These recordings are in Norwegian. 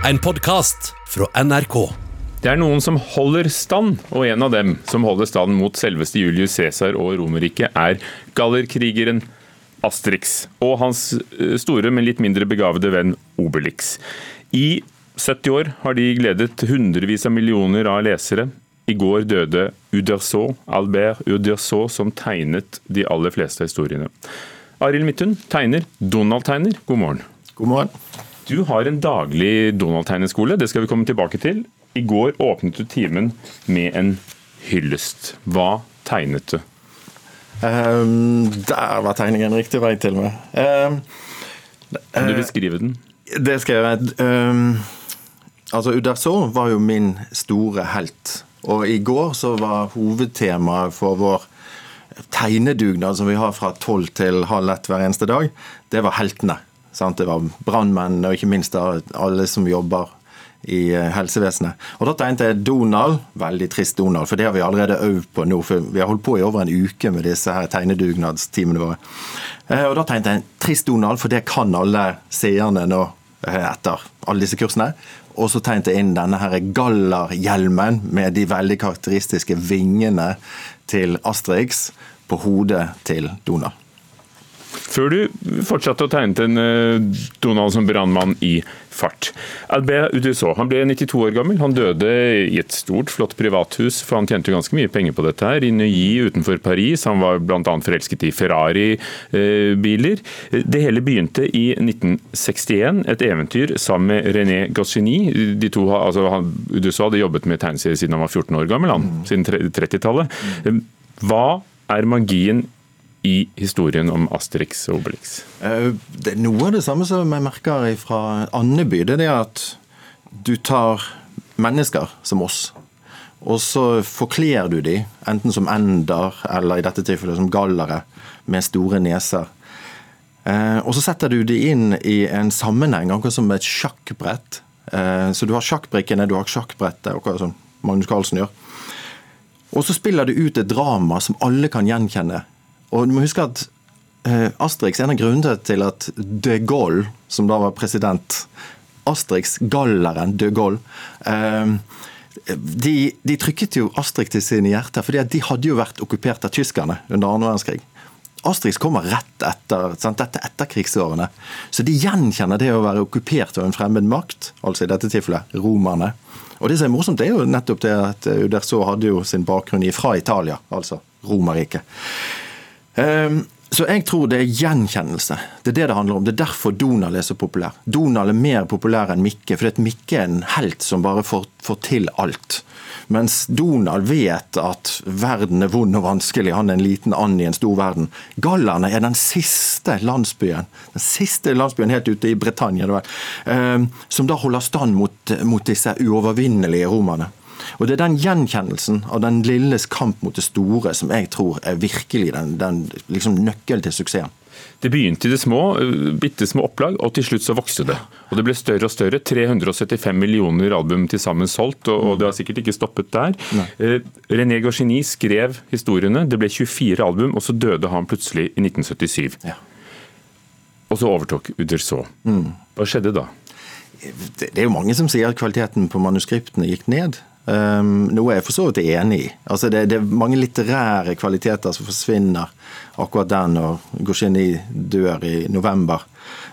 En podkast fra NRK. Det er noen som holder stand, og en av dem som holder stand mot selveste Julius Cæsar og Romerriket, er gallerkrigeren Asterix og hans eh, store, men litt mindre begavede venn Obelix. I 70 år har de gledet hundrevis av millioner av lesere. I går døde Uderso, Albert Uderso, som tegnet de aller fleste historiene. Arild Midthun tegner, Donald-tegner. God morgen. God morgen. Du har en daglig Donald-tegneskole, det skal vi komme tilbake til. I går åpnet du timen med en hyllest. Hva tegnet du? Um, der var tegningen riktig vei til meg. Um, Kan du beskrive den? det skal jeg gjøre. Um, altså, Uderso var jo min store helt. Og i går så var hovedtemaet for vår tegnedugnad som vi har fra tolv til halv ett hver eneste dag, det var heltene. Sant? Det var brannmenn og ikke minst alle som jobber i eh, helsevesenet. Og Da tegnet jeg Donald. Veldig trist Donald, for det har vi allerede øvd på nå. for Vi har holdt på i over en uke med disse her tegnedugnadstimene våre. Eh, Og Da tegnet jeg en trist Donald, for det kan alle seerne nå eh, etter alle disse kursene. Og så tegnte jeg inn denne her gallerhjelmen med de veldig karakteristiske vingene til Asterix på hodet til Donald. Før du fortsatte å tegne en eh, Donald som brannmann i fart. Albert Uderso han ble 92 år gammel. Han døde i et stort, flott privathus, for han tjente ganske mye penger på dette. her, I Neuilly utenfor Paris. Han var bl.a. forelsket i Ferrari-biler. Det hele begynte i 1961, et eventyr sammen med René Goscinny. De to, altså, han, Uderso hadde jobbet med tegneserier siden han var 14 år gammel, han, siden 30-tallet. Hva er magien i historien om Asterix og Obelix? Eh, Det er noe av det samme som jeg merker fra Andeby. Det er det at du tar mennesker som oss, og så forkler du de, enten som ender, eller i dette tilfellet som gallere, med store neser. Eh, Og så setter du de inn i en sammenheng, akkurat som et sjakkbrett. Eh, Så du har sjakkbrikkene, du har sjakkbrettet, akkurat som Magnus Carlsen gjør. Og så spiller du ut et drama som alle kan gjenkjenne. Og du må huske at eh, Asterix er en av grunnene til at de Gaulle, som da var president Asterix, galleren de Gaulle eh, de, de trykket jo Asterix til sine hjerter, fordi de hadde jo vært okkupert av tyskerne under annen verdenskrig. Asterix kommer rett etter sant? dette etterkrigsårene. Så de gjenkjenner det å være okkupert av en fremmed makt, altså i dette tilfellet romerne. Og det som er morsomt, er jo nettopp det at Uderso hadde jo sin bakgrunn i fra Italia, altså Romerriket. Ehm, Så jeg tror det er gjenkjennelse. Det er det det handler om. Det er derfor Donald er så populær. Donald er mer populær enn Mikke, fordi Mikke er en helt som bare får, får til alt. Mens Donald vet at verden er vond og vanskelig, han er en liten and i en stor verden. Gallerne er den siste landsbyen den siste landsbyen helt ute i Bretagne, det var, eh, som da holder stand mot, mot disse uovervinnelige romerne. Og Det er den gjenkjennelsen av den lilles kamp mot det store som jeg tror er virkelig den, den liksom nøkkelen til suksessen. Det begynte i det små, eh, bitte små opplag, og til slutt så vokste det. Og det ble større og større. 375 millioner album til sammen solgt, og, det har sikkert ikke stoppet der. Eh, René Goscinny skrev historiene, det ble 24 album, og så døde han plutselig i 1977. Ja. Og så overtok Uderso. Hva skjedde da? det det er jo mange som sier at kvaliteten på manuskriptene gikk ned. Um, noe jeg for så vidt er enig i. Altså det, det er mange litterære kvaliteter som forsvinner akkurat der når Goscinny dør i november.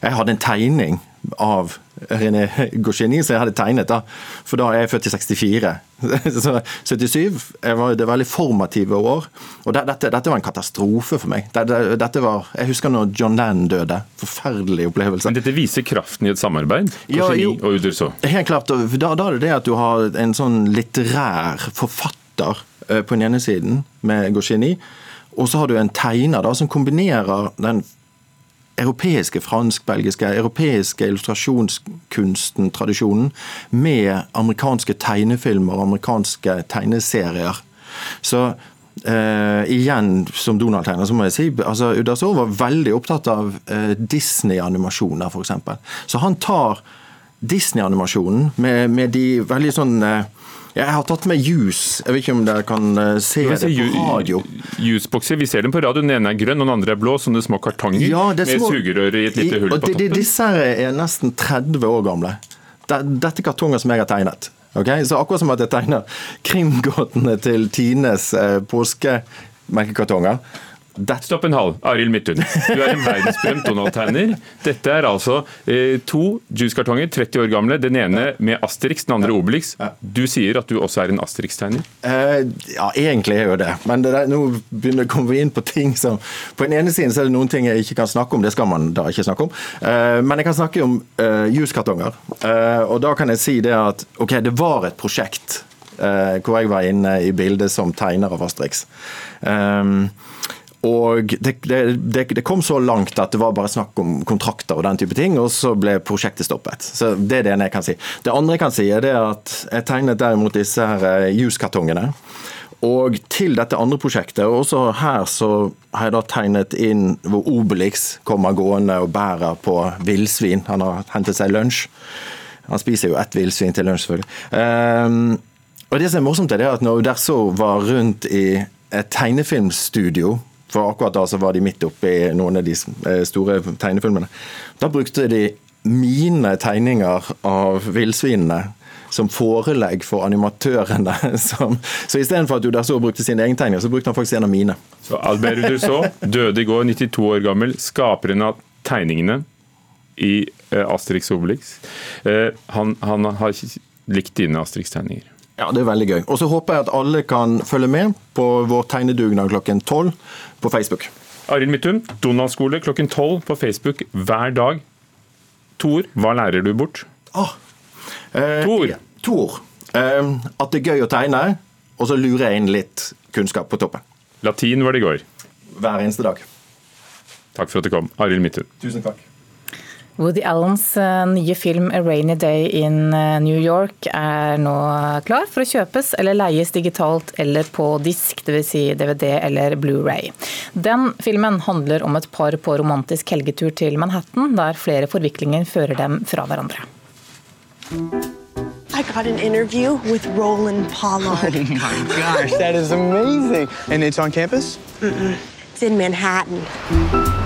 Jeg hadde en tegning av René Goscinny som jeg hadde tegnet, da. For da er jeg født i 64. Så 77 jeg var, det veldig formative år. Og det, dette, dette var en katastrofe for meg. Det, det, dette var, Jeg husker når John Lennon døde. Forferdelig opplevelse. Men dette viser kraften i et samarbeid, Ja, jo. og Uderso. Helt klart. Da, da er det det at du har en sånn litterær forfatter eh, på den ene siden, med Goscinny, og så har du en tegner da, som kombinerer den europeiske, fransk-belgiske, europeiske illustrasjonskunsten, tradisjonen, med amerikanske tegnefilmer og amerikanske tegneserier. Så Uh, igjen, som Donald-tegner, så må jeg si altså Uderso var veldig opptatt av uh, Disney-animasjoner, f.eks. Så han tar Disney-animasjonen med, med de veldig sånn eh, Jeg har tatt med Juice. Jeg vet ikke om dere kan eh, se det på radio. Juicebokser, vi ser dem på radio. Den ene er grønn, og den andre er blå. Sånne små kartonger Ja, med små- sugerør i et lite hull på på de- de- toppen. Disse er nesten 30 år gamle. dette er kartonger som jeg har tegnet. Okay? Så akkurat som at jeg tegner krimgåtene til Tines eh, påskemelkekartonger. Dette. Stopp en hal, Arild Midthun. Du er en verdensberømt Donald-tegner. Dette er altså eh, to juicekartonger, 30 år gamle. Den ene med Asterix, den andre Obelix. Du sier at du også er en Asterix-tegner? Eh, ja, egentlig er jo det. Men det der, nå begynner vi inn på ting som På den ene siden så er det noen ting jeg ikke kan snakke om, det skal man da ikke snakke om. Eh, men jeg kan snakke om uh, juicekartonger. Uh, og da kan jeg si det at ok, det var et prosjekt uh, hvor jeg var inne i bildet som tegner av Asterix. Um, og det, det, det, kom så langt at det var bare snakk om kontrakter og den type ting, og så ble prosjektet stoppet. Så Det er det ene jeg kan si. Det andre jeg kan si, er at jeg tegnet derimot disse her eh, juskartongene. Og til dette andre prosjektet, og også her så har jeg da tegnet inn hvor Obelix kommer gående og bærer på villsvin. Han har hentet seg lunsj. Han spiser jo ett villsvin til lunsj, selvfølgelig. Um, og det som er morsomt, er at når der var rundt i et tegnefilmstudio for akkurat da så var de midt oppe i noen av de eh, store tegnefilmene. Da brukte de mine tegninger av villsvinene som forelegg for animatørene. Som, så istedenfor at du der så brukte sine egne tegninger, så brukte han faktisk en av mine. Så Albert Dussault døde i går, 92 år gammel, skaperen av tegningene i eh, Asterix Obelix. Eh, han, han har likt dine Asterix-tegninger. Ja, det er veldig gøy. Og så håper jeg at alle kan følge med på vår tegnedugnad klokken tolv på Facebook. Arild Midthun, Donald-skole klokken tolv på Facebook hver dag. Tor. Hva lærer du bort? Ah, eh, Tor. Ja, Tor. Eh, at det er gøy å tegne, og så lurer jeg inn litt kunnskap på toppen. Latin var det i går. Hver eneste dag. Takk for at du kom, Arild Midthun. Tusen takk. Woody Allens eh, nye film 'A Rainy Day in eh, New York' er nå klar for å kjøpes eller leies digitalt eller på disk, dvs. Si DVD eller Blu-ray. Den filmen handler om et par på romantisk helgetur til Manhattan, der flere forviklinger fører dem fra hverandre. I got an interview with Roland Pollard. Oh my gosh, that is amazing. And it's on campus? Mm -mm. It's in Manhattan.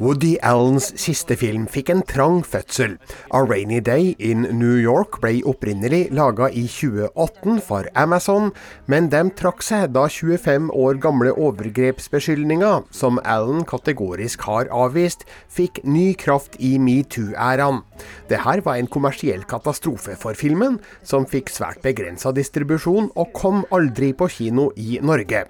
Woody Allens siste film fikk en trang fødsel. A Rainy Day in New York ble opprinnelig laga i 2018 for Amazon, men de trakk seg da 25 år gamle overgrepsbeskyldninger, som Allen kategorisk har avvist, fikk ny kraft i metoo-æraen. Det her var en kommersiell katastrofe for filmen, som fikk svært begrensa distribusjon og kom aldri på kino i Norge.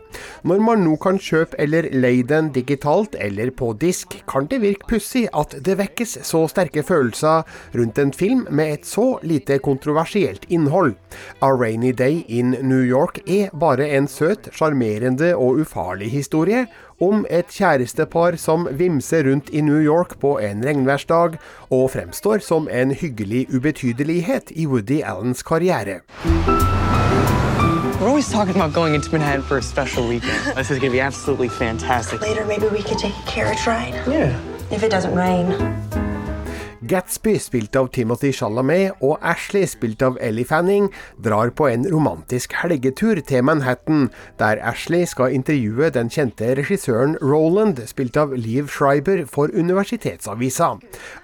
Når man nå kan kjøpe eller leie den digitalt eller på disk, kan det virke pussig at det vekkes så sterke følelser rundt en film med et så lite kontroversielt innhold. A Rainy Day in New York er bare en søt, sjarmerende og ufarlig historie om et kjærestepar som vimser rundt i New York på en regnværsdag, og fremstår som en hyggelig ubetydelighet i Woody Allens karriere. We're always talking about going into Manhattan for a special weekend. This is going to be absolutely fantastic. Later, maybe we could take a carriage ride. Yeah. If it doesn't rain. Gatsby, spilt av Timothy Chalamet, og Ashley, spilt av Ellie Fanning, drar på en romantisk helgetur til Manhattan, der Ashley skal intervjue den kjente regissøren Roland, spilt av Liv Schreiber, for Universitetsavisa.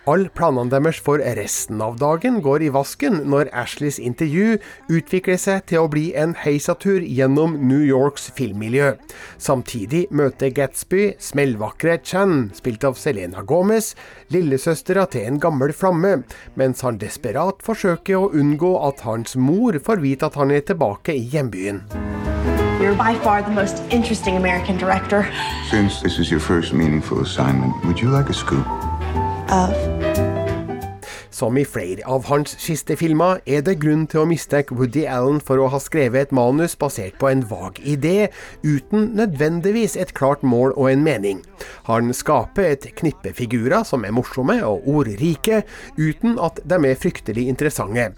All planene deres for resten av dagen går i vasken når Ashleys intervju utvikler seg til å bli en heisatur gjennom New Yorks filmmiljø. Samtidig møter Gatsby smellvakre Chan, spilt av Selena Gomez, lillesøstera til en gammel flamme, mens han desperat forsøker å unngå at hans mor får vite at han er tilbake i hjembyen. You're by far the most interesting American director. Since this is your first meaningful assignment, would you like a scoop? Of. Som i flere av hans siste filmer er det grunn til å mistenke Woody Allen for å ha skrevet et manus basert på en vag idé, uten nødvendigvis et klart mål og en mening. Han skaper et knippe figurer som er morsomme og ordrike, uten at de er fryktelig interessante.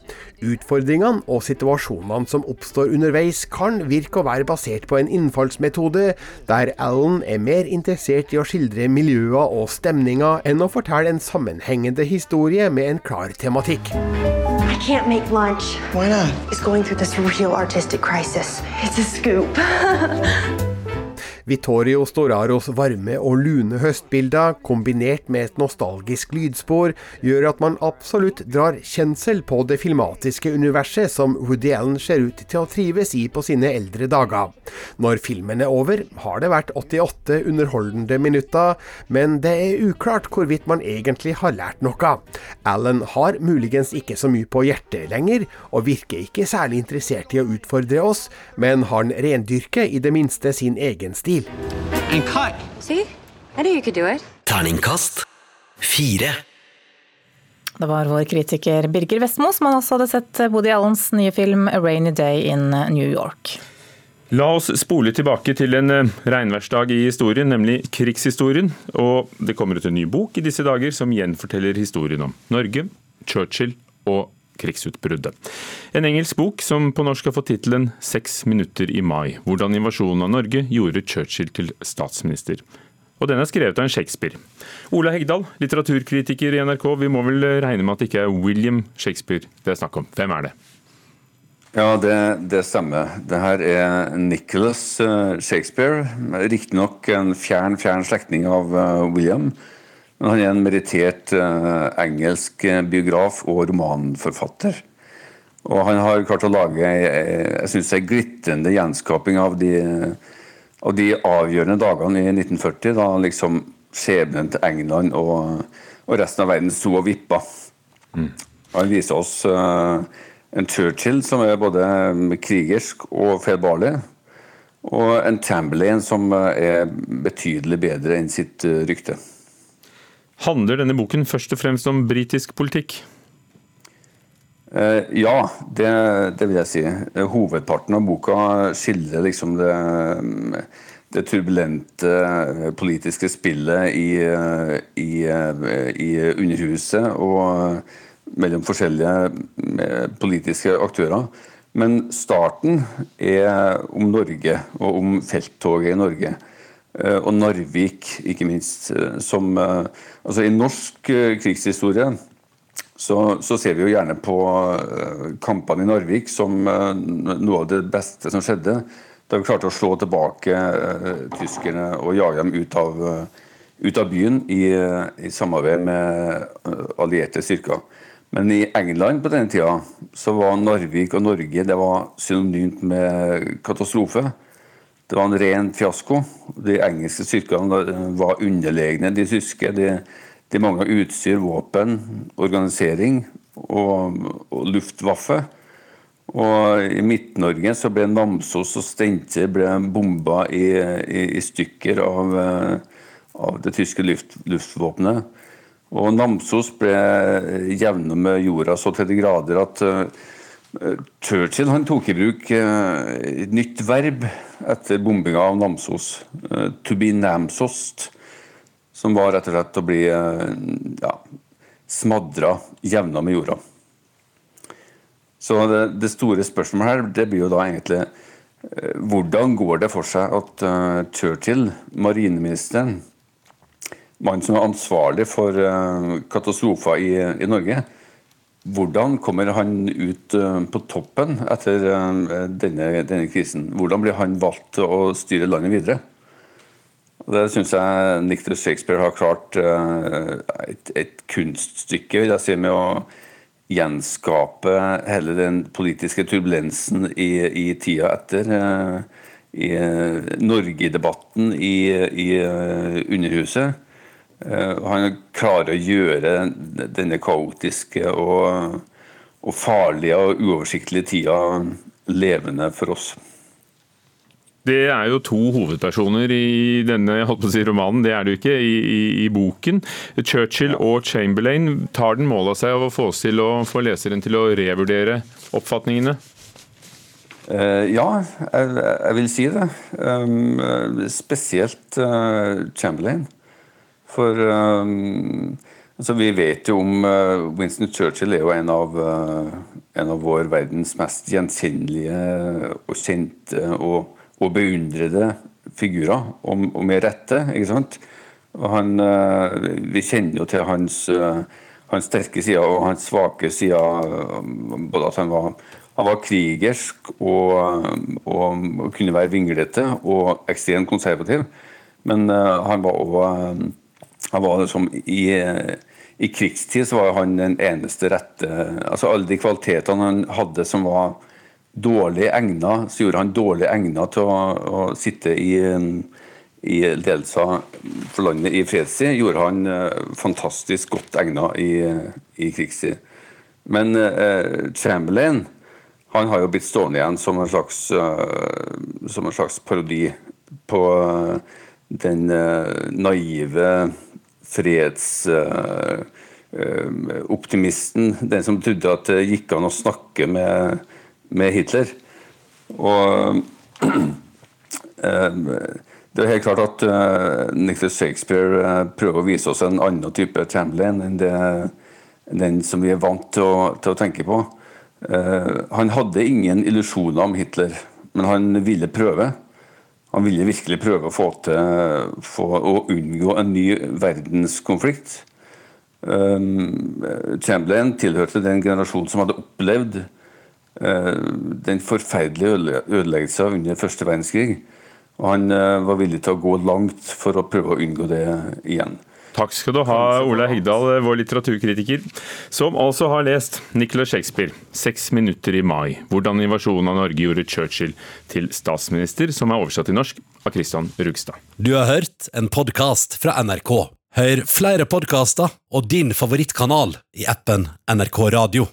Utfordringene og situasjonene som oppstår underveis, kan virke å være basert på en innfallsmetode der Allen er mer interessert i å skildre miljøer og stemninger enn å fortelle en sammenhengende historie med en klar tematikk. I can't make lunch. Why not? It's going through this real artistic crisis. It's a scoop. Vittorio Storaros varme og lune høstbilder, kombinert med et nostalgisk lydspor, gjør at man absolutt drar kjensel på det filmatiske universet som Woody Allen ser ut til å trives i på sine eldre dager. Når filmen er over, har det vært 88 underholdende minutter, men det er uklart hvorvidt man egentlig har lært noe. Allen har muligens ikke så mye på hjertet lenger, og virker ikke særlig interessert i å utfordre oss, men han rendyrker i det minste sin egen stil. Terningkast fire. Det var vår kritiker Birger Vestmo som han også hadde sett Woody Allens nye film 'A Rainy Day in New York'. La oss spole tilbake til en eh, regnværsdag i historien, nemlig krigshistorien. Og det kommer ut en ny bok i disse dager som gjenforteller historien om Norge, Churchill og krigsutbruddet. En engelsk bok som på norsk har fått tittelen 'Seks minutter i mai'. Hvordan invasjonen av Norge gjorde Churchill til statsminister. Og den er skrevet av en Shakespeare. Ola Hegdal, litteraturkritiker i NRK. Vi må vel regne med at det ikke er William Shakespeare det er snakk om. Hvem er det? Ja, det, det stemmer. Det her er Nicholas eh, Shakespeare. Riktignok en fjern, fjern slektning av eh, William. Men han er en merittert uh, engelsk biograf og romanforfatter. Og han har klart å lage jeg synes, en glitrende gjenskaping av de, av de avgjørende dagene i 1940, da liksom skjebnen til England og, og, resten av verden sto og vippa. Mm. Han viser oss uh, en Churchill som er både krigersk og feilbarlig. Og en Chamberlain som er betydelig bedre enn sitt rykte. Handler denne boken først og fremst om britisk politikk? Eh, ja, det, det, vil jeg si. Hovedparten av boka skildrer liksom det, det turbulente politiske spillet i, i, i, Underhuset og mellom forskjellige politiske aktører. Men starten er om Norge og om felttoget i Norge. Eh, og Narvik, ikke minst. Eh, som, eh, altså I norsk krigshistorie så, så, ser vi jo gjerne på kampene i Narvik som noe av det beste som skjedde. Da vi klarte å slå tilbake tyskerne og jage dem ut av, ut av byen i, i, samarbeid med allierte styrker. Men i England på denne tida så var Narvik og Norge det var synonymt med katastrofe. Det var en ren fiasko. De engelske styrkene var underlegne de tyske. De, de mangla utstyr, våpen, organisering og, og luftvaffe. Og I Midt-Norge så ble Namsos og Steinkjer bomba i, i, i, stykker av, av det tyske luft, luftvåpenet. Og Namsos ble jevna med jorda så til de grader at Churchill han tok i bruk eh, et nytt verb etter bombinga av Namsos. Eh, 'To be namsost', som var rett og slett å bli eh, ja, smadra, jevna med jorda. Så det, det, store spørsmålet her det blir jo da egentlig hvordan går det for seg at Churchill, marineministeren, mannen som er ansvarlig for katastrofer i, i Norge, hvordan kommer han ut eh, på toppen etter eh, denne, denne krisen? Hvordan blir han valgt til å styre landet videre? Det syns jeg Nicholas Shakespeare har klart eh, et, et, kunststykke vil jeg si, med å gjenskape hele den politiske turbulensen i, i tida etter. I Norge-debatten i, i Underhuset. Eh, han klarer å gjøre denne kaotiske og, og farlige og uoversiktlige tida levende for oss. Det er jo to hovedpersoner i denne si, romanen, det er det jo ikke i, i, i boken. Churchill og Chamberlain. Tar den mål av seg av å få oss til å få leseren til å revurdere oppfatningene? Uh, ja, jeg, jeg, vil si det. Um, spesielt uh, Chamberlain. For um, altså vi vet jo om uh, Winston Churchill er jo en av, uh, en av vår verdens mest gjenkjennelige og kjente og, og beundrede figurer, og, og, med rette. ikke sant? Han, uh, vi kjenner jo til hans, hans sterke sider og hans svake sider. Både at han var Han var krigersk og, og, og kunne være vinglete og ekstremt konservativ. Men uh, han var òg Han var liksom i, i krigstid så var han den eneste rette Altså alle de kvalitetene han hadde som var dårlig egna, så gjorde han dårlig egna til å, å sitte i i ledelse for landet i fredstid, gjorde han uh, fantastisk godt egna i, i krigstid. Men eh, Chamberlain han har jo blitt stående igjen som en slags, uh, som en slags parodi på uh, den naive fredsoptimisten. den som trodde at det gikk an å snakke med, med Hitler. Og det er helt klart at Nicholas Shakespeare prøver å vise oss en annen type Chamberlain enn det, den som vi er vant til å, til å tenke på. Uh, han hadde ingen illusjoner om Hitler, men han ville prøve. Han ville virkelig prøve å få til for å unngå en ny verdenskonflikt. Um, Chamberlain tilhørte den generasjonen som hadde opplevd uh, den forferdelige ødeleggelsen under første verdenskrig. Og han uh, var villig til å gå langt for å prøve å unngå det igjen. Takk skal du ha, Ola Hegdal, vår litteraturkritiker, som altså har lest Nicholas Shakespeare, 'Seks minutter i mai'. Hvordan invasjonen av Norge gjorde Churchill til statsminister, som er oversatt til norsk av Christian Rugstad. Du har hørt en podkast fra NRK. Hør flere podkaster og din favorittkanal i appen NRK Radio.